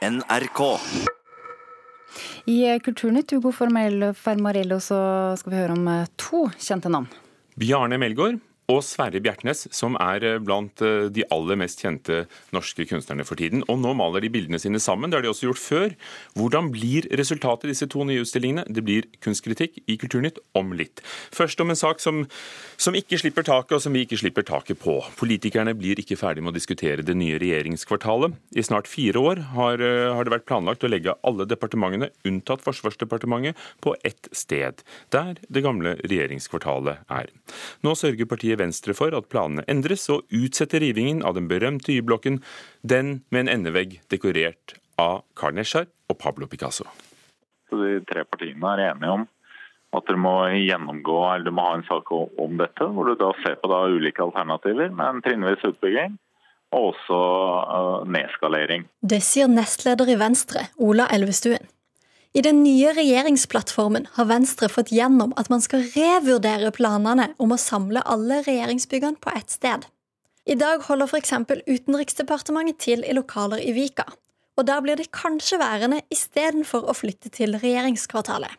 NRK. I Kulturnytt Hugo Fermarello så skal vi høre om eh, to kjente navn. Bjarne Melgaard og Sverre Bjertnæs, som er eh, blant eh, de aller mest kjente norske kunstnerne for tiden. Og nå maler de bildene sine sammen, det har de også gjort før. Hvordan blir resultatet i disse to nye utstillingene? Det blir kunstkritikk i Kulturnytt om litt. Først om en sak som, som ikke slipper taket, og som vi ikke slipper taket på. Politikerne blir ikke ferdig med å diskutere det nye regjeringskvartalet. I snart fire år har, eh, har det vært planlagt å legge alle departementene, unntatt Forsvarsdepartementet, på ett sted, der det gamle regjeringskvartalet er. Nå sørger partiet Venstre for at planene endres, og utsetter rivingen av den berømte Y-blokken, den med en endevegg dekorert av Carl Nesjar og Pablo Picasso. Så de tre partiene er enige om at dere må gjennomgå, eller du må ha en sak om dette, hvor du da ser på da ulike alternativer med en trinnvis utbygging og også uh, nedskalering. Det sier nestleder i Venstre, Ola Elvestuen. I den nye regjeringsplattformen har Venstre fått gjennom at man skal revurdere planene om å samle alle regjeringsbyggene på ett sted. I dag holder f.eks. Utenriksdepartementet til i lokaler i Vika, og der blir de kanskje værende istedenfor å flytte til regjeringskvartalet.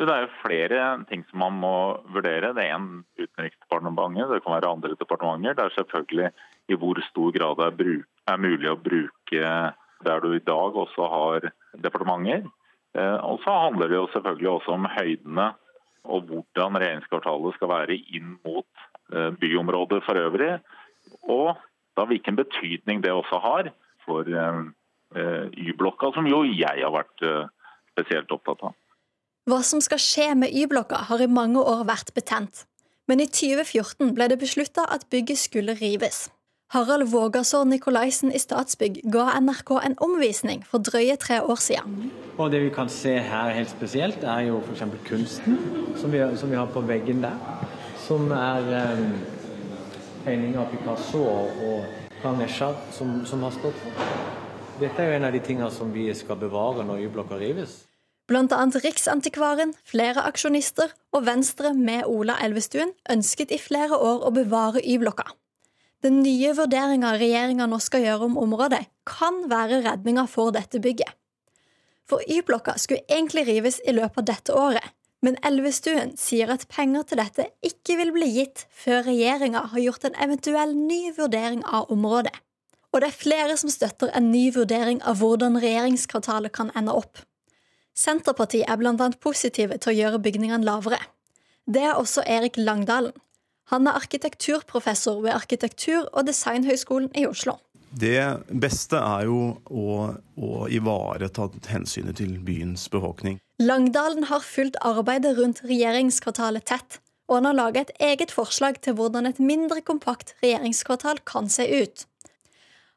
Det er jo flere ting som man må vurdere. Det er en Utenriksdepartementet, det kan være andre departementer. Det er selvfølgelig i hvor stor grad det er mulig å bruke der du i dag også har departementer. Eh, og så handler det jo selvfølgelig også om høydene og hvordan regjeringskvartalet skal være inn mot eh, byområdet for øvrig. Og da hvilken betydning det også har for eh, Y-blokka, som jo jeg har vært spesielt opptatt av. Hva som skal skje med Y-blokka har i mange år vært betent. Men i 2014 ble det beslutta at bygget skulle rives. Harald Vågasår Nikolaisen i Statsbygg ga NRK en omvisning for drøye tre år siden. Og Det vi kan se her helt spesielt, er jo f.eks. kunsten som vi, som vi, har på veggen der. Som er um, tegninger av Picasso og Ganesha som, som, har stått for. Dette er jo en av de tingene som vi skal bevare når Y-blokka rives. Annet Riksantikvaren, flere aksjonister og Venstre med Ola Elvestuen ønsket i flere år å bevare Y-blokka. Den nye vurderinga regjeringa nå skal gjøre om området, kan være redninga for dette bygget. For Y-blokka skulle egentlig rives i løpet av dette året, men Elvestuen sier at penger til dette ikke vil bli gitt før regjeringa har gjort en eventuell ny vurdering av området. Og det er flere som støtter en ny vurdering av hvordan regjeringskvartalet kan ende opp. Senterpartiet er blant annet positive til å gjøre bygningene lavere. Det er også Erik Langdalen, han er arkitekturprofessor ved Arkitektur- og designhøgskolen i Oslo. Det beste er jo å, å ivareta hensynet til byens befolkning. Langdalen har fulgt arbeidet rundt regjeringskvartalet tett, og han har laget et eget forslag til hvordan et mindre kompakt regjeringskvartal kan se ut.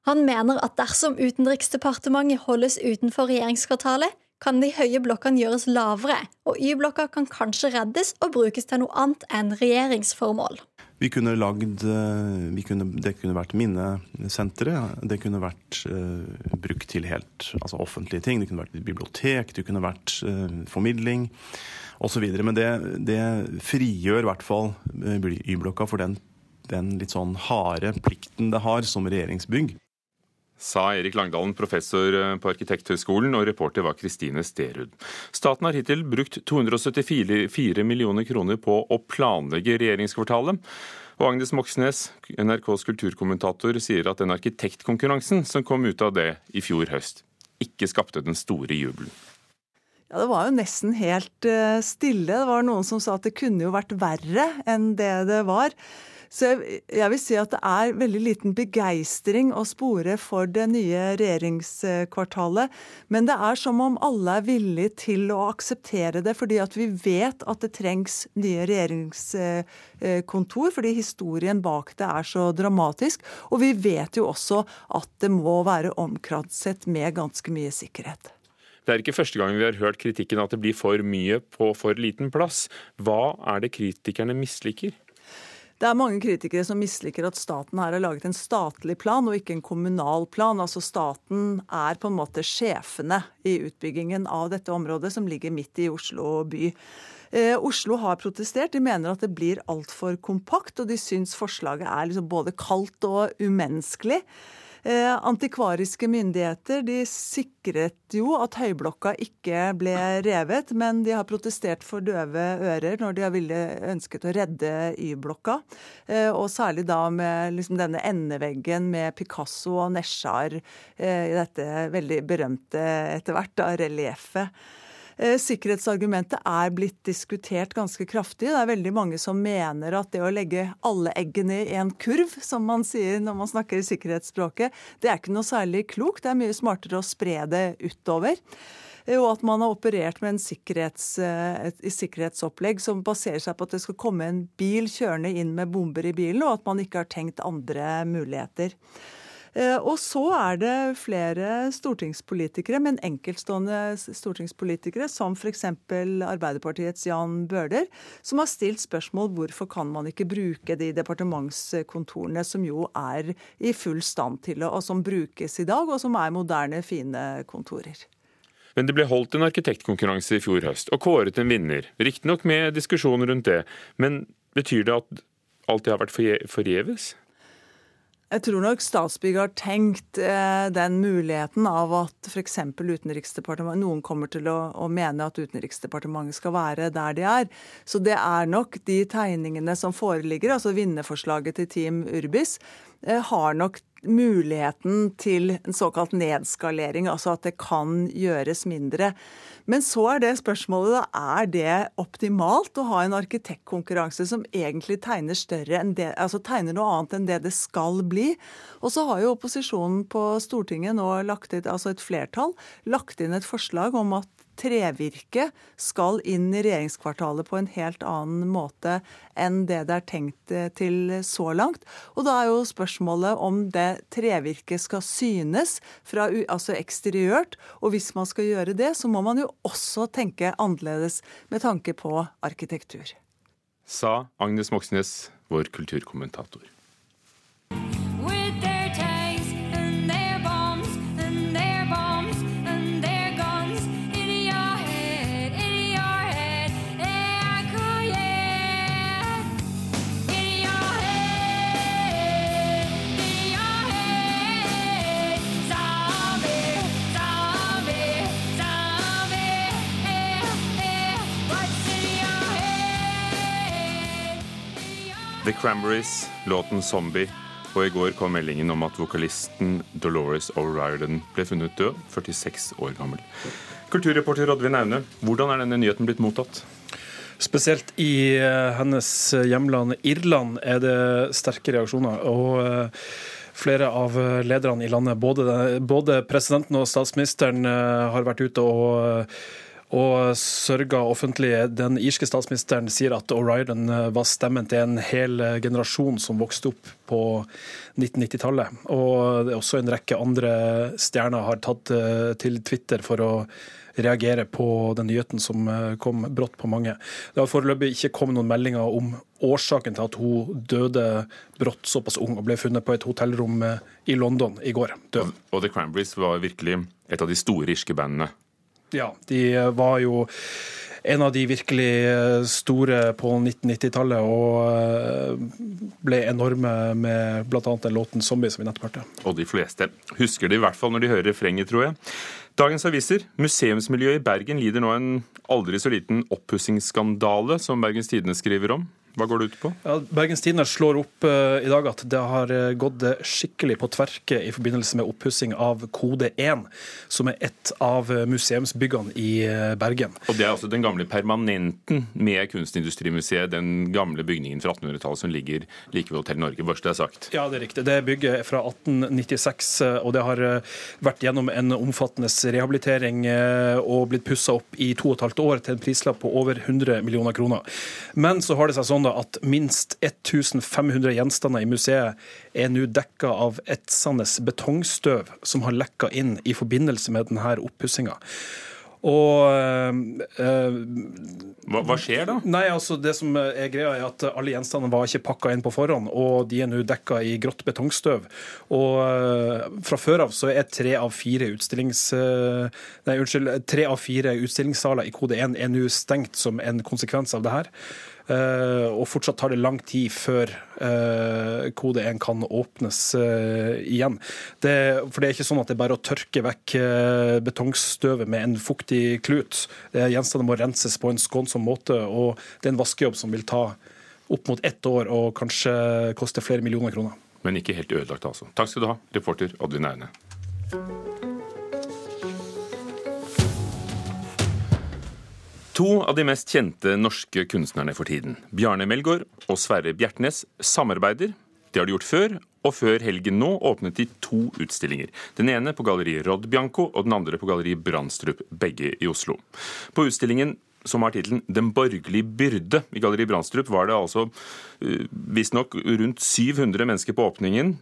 Han mener at dersom Utenriksdepartementet holdes utenfor regjeringskvartalet, kan de høye blokkene gjøres lavere, og Y-blokka kan kanskje reddes og brukes til noe annet enn regjeringsformål. Vi kunne lagd, eh, vi kunne, Det kunne vært minnesenteret. Det kunne vært uh, brukt til helt altså offentlige ting. Det kunne vært bibliotek, det kunne vært uh, formidling osv. Men det, det, frigjør i hvert fall Y-blokka for den, den litt sånn harde plikten det har som regjeringsbygg sa Erik Langdalen, professor eh, på Arkitekthøgskolen, og reporter var Kristine Sterud. Staten har hittil brukt 274 millioner kroner på å planlegge regjeringskvartalet. Og Agnes Moxnes, NRKs kulturkommentator, sier at den arkitektkonkurransen som kom ut av det i fjor høst, ikke skapte den store jubelen. Ja, Det var jo nesten helt eh, stille. Det var noen som sa at det kunne jo vært verre enn det det var. Så jeg, jeg, vil si at det er veldig liten begeistring å spore for det nye regjeringskvartalet. Men det er som om alle er villige til å akseptere det, fordi at vi vet at det trengs nye regjeringskontor. Fordi historien bak det er så dramatisk. Og vi vet jo også at det må være omkranset med ganske mye sikkerhet. Det er ikke første gang vi har hørt kritikken at det blir for mye på for liten plass. Hva er det kritikerne misliker? Det er mange kritikere som misliker at staten her har laget en statlig plan og ikke en kommunal plan. Altså Staten er på en måte sjefene i utbyggingen av dette området, som ligger midt i Oslo by. Eh, Oslo har protestert. De mener at det blir altfor kompakt, og de syns forslaget er liksom både kaldt og umenneskelig. Eh, antikvariske myndigheter de sikret jo at Høyblokka ikke ble revet, men de har protestert for døve ører når de har ville ønsket å redde Y-blokka. Eh, og særlig da med liksom denne endeveggen med Picasso og Nesjar eh, i dette veldig berømte etter hvert relieffet. Eh, sikkerhetsargumentet er blitt diskutert ganske kraftig. Det er veldig mange som mener at det å legge alle eggene i en kurv, som man sier når man snakker sikkerhetsspråket, det er ikke noe særlig klokt. Det er mye smartere å spre det utover. Eh, og at man har operert med sikkerhets, eh, et, sikkerhetsopplegg som baserer seg på at det skal komme en bil kjørende inn med bomber i bilen, og at man ikke har tenkt andre muligheter. Eh, og så er det flere stortingspolitikere, men enkeltstående stortingspolitikere, som f.eks. Arbeiderpartiets Jan Bøhler, som har stilt spørsmål hvorfor kan man ikke bruke de departementskontorene som jo er i full stand til å, og som brukes i dag, og som er moderne, fine kontorer. Men det ble holdt en arkitektkonkurranse i fjor høst, og kåret en vinner. Riktignok med diskusjoner rundt det, men betyr det at alt det har vært forgjeves? Jeg tror nok Statsbygg har tenkt eh, den muligheten av at f.eks. Utenriksdepartementet Noen kommer til å, å, mene at Utenriksdepartementet skal være der de er. Så det er nok de tegningene som foreligger, altså vinnerforslaget til Team Urbis, eh, har nok muligheten til en såkalt nedskalering, altså at det kan gjøres mindre. Men så er det spørsmålet da, er det optimalt å ha en arkitektkonkurranse som egentlig tegner det, altså tegner noe annet enn det det skal bli? Og så har jo opposisjonen på Stortinget nå lagt inn, altså et flertall, lagt inn et forslag om at trevirke skal inn i regjeringskvartalet på en helt annen måte enn det det er tenkt eh, til så langt. Og da er jo spørsmålet om det trevirket skal synes fra, altså eksteriørt. Og hvis man skal gjøre det, så må man jo også tenke annerledes med tanke på arkitektur. Sa Agnes Moxnes, vår kulturkommentator. Cranberries, låten 'Zombie'. Og i går kom meldingen om at vokalisten Dolores O'Riordan ble funnet død, 46 år gammel. Kulturreporter Oddvin Aune, hvordan er denne nyheten blitt mottatt? Spesielt i eh, hennes hjemland Irland er det sterke reaksjoner. og eh, Flere av lederne i landet, både, både presidenten og statsministeren, eh, har vært ute og og sørga offentlig. Den irske statsministeren sier at O'Riordan eh, var stemmen til en hel eh, generasjon som vokste opp på 1990-tallet. Og også en rekke andre stjerner har tatt eh, til Twitter for å reagere på den nyheten som kom brått på mange. Det har foreløpig ikke kommet noen meldinger om årsaken til at hun døde brått såpass ung og ble funnet på et hotellrom i London i går. død. Og The Cranberries var virkelig et av de store irske bandene ja, de var jo en av de virkelig eh, store på 1990-tallet og eh, ble enorme med bl.a. den låten 'Zombie' som vi nettopp hørte. Og de fleste husker det i hvert fall når de hører refrenget, tror jeg. Dagens aviser. Museumsmiljøet i Bergen lider nå en aldri så liten oppussingsskandale, som Bergens Tidende skriver om. Hva går det ut på? Ja, Bergens Tidende slår opp uh, i dag at det har eh, gått skikkelig på tverke i forbindelse med oppussing av Kode 1, som er et av museumsbyggene i uh, Bergen. Og Det er altså den gamle permanenten med Kunstindustrimuseet, den gamle bygningen fra 1800-tallet som ligger like ved Hotell Norge, bare så det er sagt? Ja, det er riktig. Det bygget er fra 1896, og det har vært gjennom en omfattende rehabilitering og blitt pussa opp i to og et halvt år til en prislapp på over 100 millioner kroner. Men så har det seg sånn at minst 1500 gjenstander i museet er nå dekka av etsende betongstøv som har lekka inn i forbindelse med denne oppussinga. Og øh, hva, hva, skjer da? Nei, altså Det som er greia er at alle gjenstandene var ikke pakka inn på forhånd, og de er nå dekka i grått betongstøv. Og øh, fra før av så er tre av fire utstillings... Øh, nei, unnskyld, tre av fire utstillingssaler i kode 1 er nå stengt som en konsekvens av det her. Og fortsatt tar det lang tid før kode 1 kan åpnes igjen. Det, for det er ikke sånn at det er bare å tørke vekk betongstøvet med en fuktig klut. Gjenstandene må renses på en skånsom måte, og det er en vaskejobb som vil ta opp mot ett år og kanskje koste flere millioner kroner. Men ikke helt ødelagt, altså. Takk skal du ha, reporter Oddvin Aune. To av de mest kjente norske kunstnerne for tiden, Bjarne Melgaard og Sverre Bjertnæs, samarbeider. Det har de gjort før, og før helgen nå åpnet de to utstillinger. Den ene på galleri Rodd Bianco og den andre på galleri Brandstrup, begge i Oslo. På utstillingen som har tittelen 'Den borgerlige byrde'. I Galleri Brandstrup var det altså uh, visstnok rundt 700 mennesker på åpningen.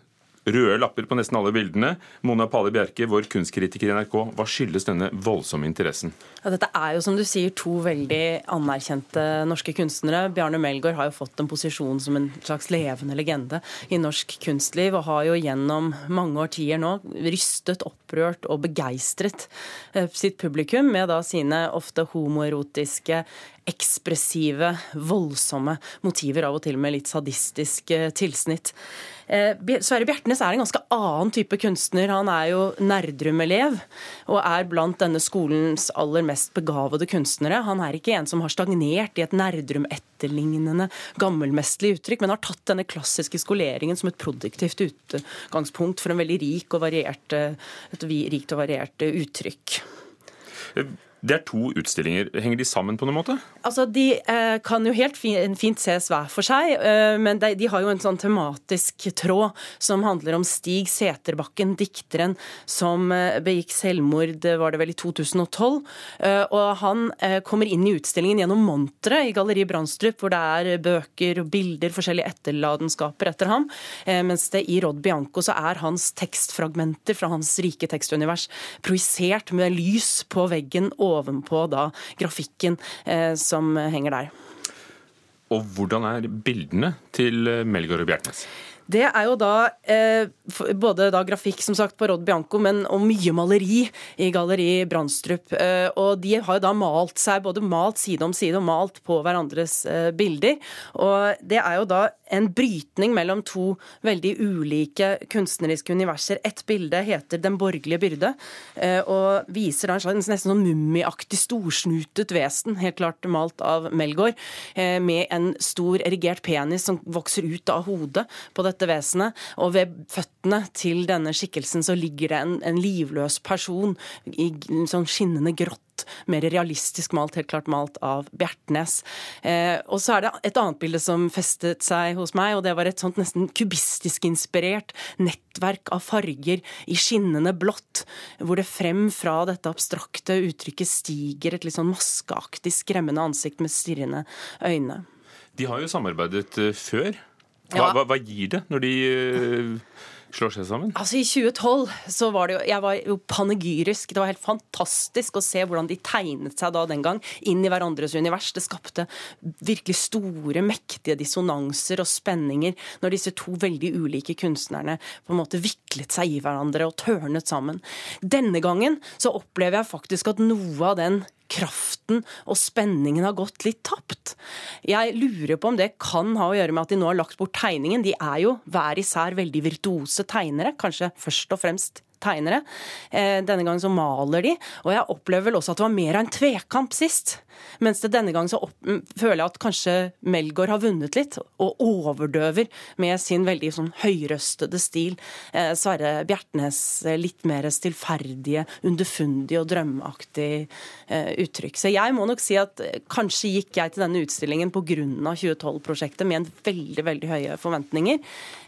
Røde lapper på nesten alle bildene. Mona Pale Bjerke, vår kunstkritiker i NRK, hva skyldes denne voldsomme interessen? Ja, dette er jo som du sier to veldig anerkjente norske kunstnere. Bjarne Melgaard har jo fått en posisjon som en slags levende legende i norsk kunstliv, og har jo gjennom mange årtier nå rystet, opprørt og begeistret eh, sitt publikum med da sine ofte homoerotiske ekspressive, voldsomme motiver, av og til med litt sadistisk tilsnitt. Eh, Sverre Bjertnæs er en ganske annen type kunstner. Han er jo Nerdrum-elev og er blant denne skolens aller mest begavede kunstnere. Han er ikke en som har stagnert i et Nerdrum-etterlignende gammelmestlig uttrykk, men har tatt denne klassiske skoleringen som et produktivt utgangspunkt for en veldig rik og variert, eh, et rikt og variert uttrykk. Det er to utstillinger. Henger de sammen på noen måte? Altså, De eh, kan jo helt fint, ses hver for seg, eh, men de, de, har jo en sånn tematisk tråd som handler om Stig Seterbakken, dikteren som eh, begikk selvmord var det vel i 2012. Eh, og Han eh, kommer inn i utstillingen gjennom monteret i Galleri Brandstrup, hvor det er bøker og bilder, forskjellige etterladenskaper etter ham. Eh, mens det i Rod Bianco så er hans tekstfragmenter fra hans rike tekstunivers projisert med lys på veggen ovenpå da grafikken eh, som henger der. Og hvordan er bildene til Melgaard og Bjertnæs? Det er jo da eh, både da grafikk som sagt på Rod Bianco, men og mye maleri i Galleri Brandstrup. Eh, og de har jo da malt seg, både malt side om side og malt på hverandres eh, bilder. Og det er jo da en brytning mellom to veldig ulike kunstneriske universer. Et bilde heter 'Den borgerlige byrde', eh, og viser da en slags nesten sånn mummiaktig storsnutet vesen, helt klart malt av Melgaard, eh, med en stor erigert penis som vokser ut av hodet på dette dette vesenet. Og ved føttene til denne skikkelsen så ligger det en, en livløs person i sånn skinnende grått mer realistisk malt, helt klart malt av Bjertnæs. Eh, og så er det et annet bilde som festet seg hos meg, og det var et sånt nesten kubistisk inspirert nettverk av farger i skinnende blått, hvor det frem fra dette abstrakte uttrykket stiger et litt sånn maskeaktig, skremmende ansikt med stirrende øyne. De har jo samarbeidet eh, før. Hva, hva, hva gir det når de uh, slår seg sammen? Altså I 2012 så var det jo Jeg var jo panegyrisk. Det var helt fantastisk å se hvordan de tegnet seg da den gang inn i hverandres univers. Det skapte virkelig store, mektige dissonanser og spenninger når disse to veldig ulike kunstnerne på en måte viklet seg i hverandre og tørnet sammen. Denne gangen så opplever jeg faktisk at noe av den kraften og spenningen har gått litt tapt. Jeg lurer på om det kan ha å gjøre med at de nå har lagt bort tegningen. De er jo hver især veldig virtuose tegnere, kanskje først og fremst tegnere. Eh, denne gangen så maler de, og jeg opplever vel også at det var mer av en tvekamp sist. Mens det denne gangen så opp, føler jeg at kanskje Melgaard har vunnet litt, og overdøver med sin veldig sånn høyrøstede stil. Eh, Sverre Bjertnæs eh, litt mer stillferdige, underfundige og drømmeaktig eh, uttrykk. Så jeg må nok si at eh, kanskje gikk jeg til denne utstillingen pga. 2012-prosjektet med en veldig, veldig høye forventninger,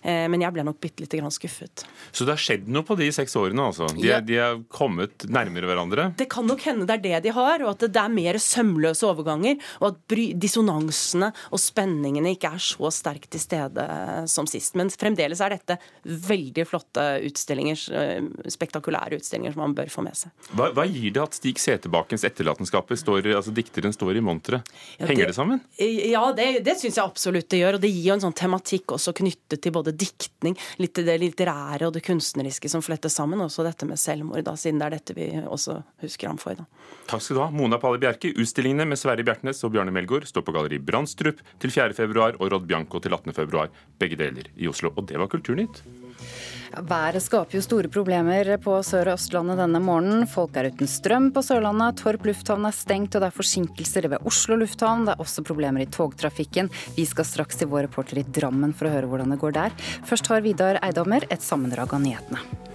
eh, men jeg ble nok bitte lite grann skuffet. Så det har skjedd noe på de seks årene, altså? De, ja. de har kommet nærmere hverandre? Det kan nok hende det er det de har, og at det er mer sømløse overganger, og at dissonansene og spenningene ikke er så sterkt til stede som sist. Men fremdeles er dette veldig flotte utstillinger, eh, spektakulære utstillinger som man bør få med seg. Hva, hva gir det at Stig Seterbakens etterlatenskaper står, altså dikteren står i monteret? Henger ja, det, det, sammen? Ja, det, det syns jeg absolutt det gjør. Og det gir jo en sånn tematikk også knyttet til både diktning, litt det litterære og det kunstneriske som flettes sammen sammen også dette med selvmord, da, siden det er dette vi også husker ham for. Da. Takk skal du ha, Mona Palle Bjerke. Utstillingene med Sverre Bjertnæs og Bjarne Melgaard står på Galleri Brandstrup til 4.2 og Rod Bianco til 18.2. Begge deler i Oslo. Og det var Kulturnytt. Været skaper jo store problemer på Sør- og Østlandet denne morgenen. Folk er uten strøm på Sørlandet, Torp lufthavn er stengt og det er forsinkelser ved Oslo lufthavn. Det er også problemer i togtrafikken. Vi skal straks til vår reporter i Drammen for å høre hvordan det går der. Først har Vidar Eidhammer et sammendrag av nyhetene.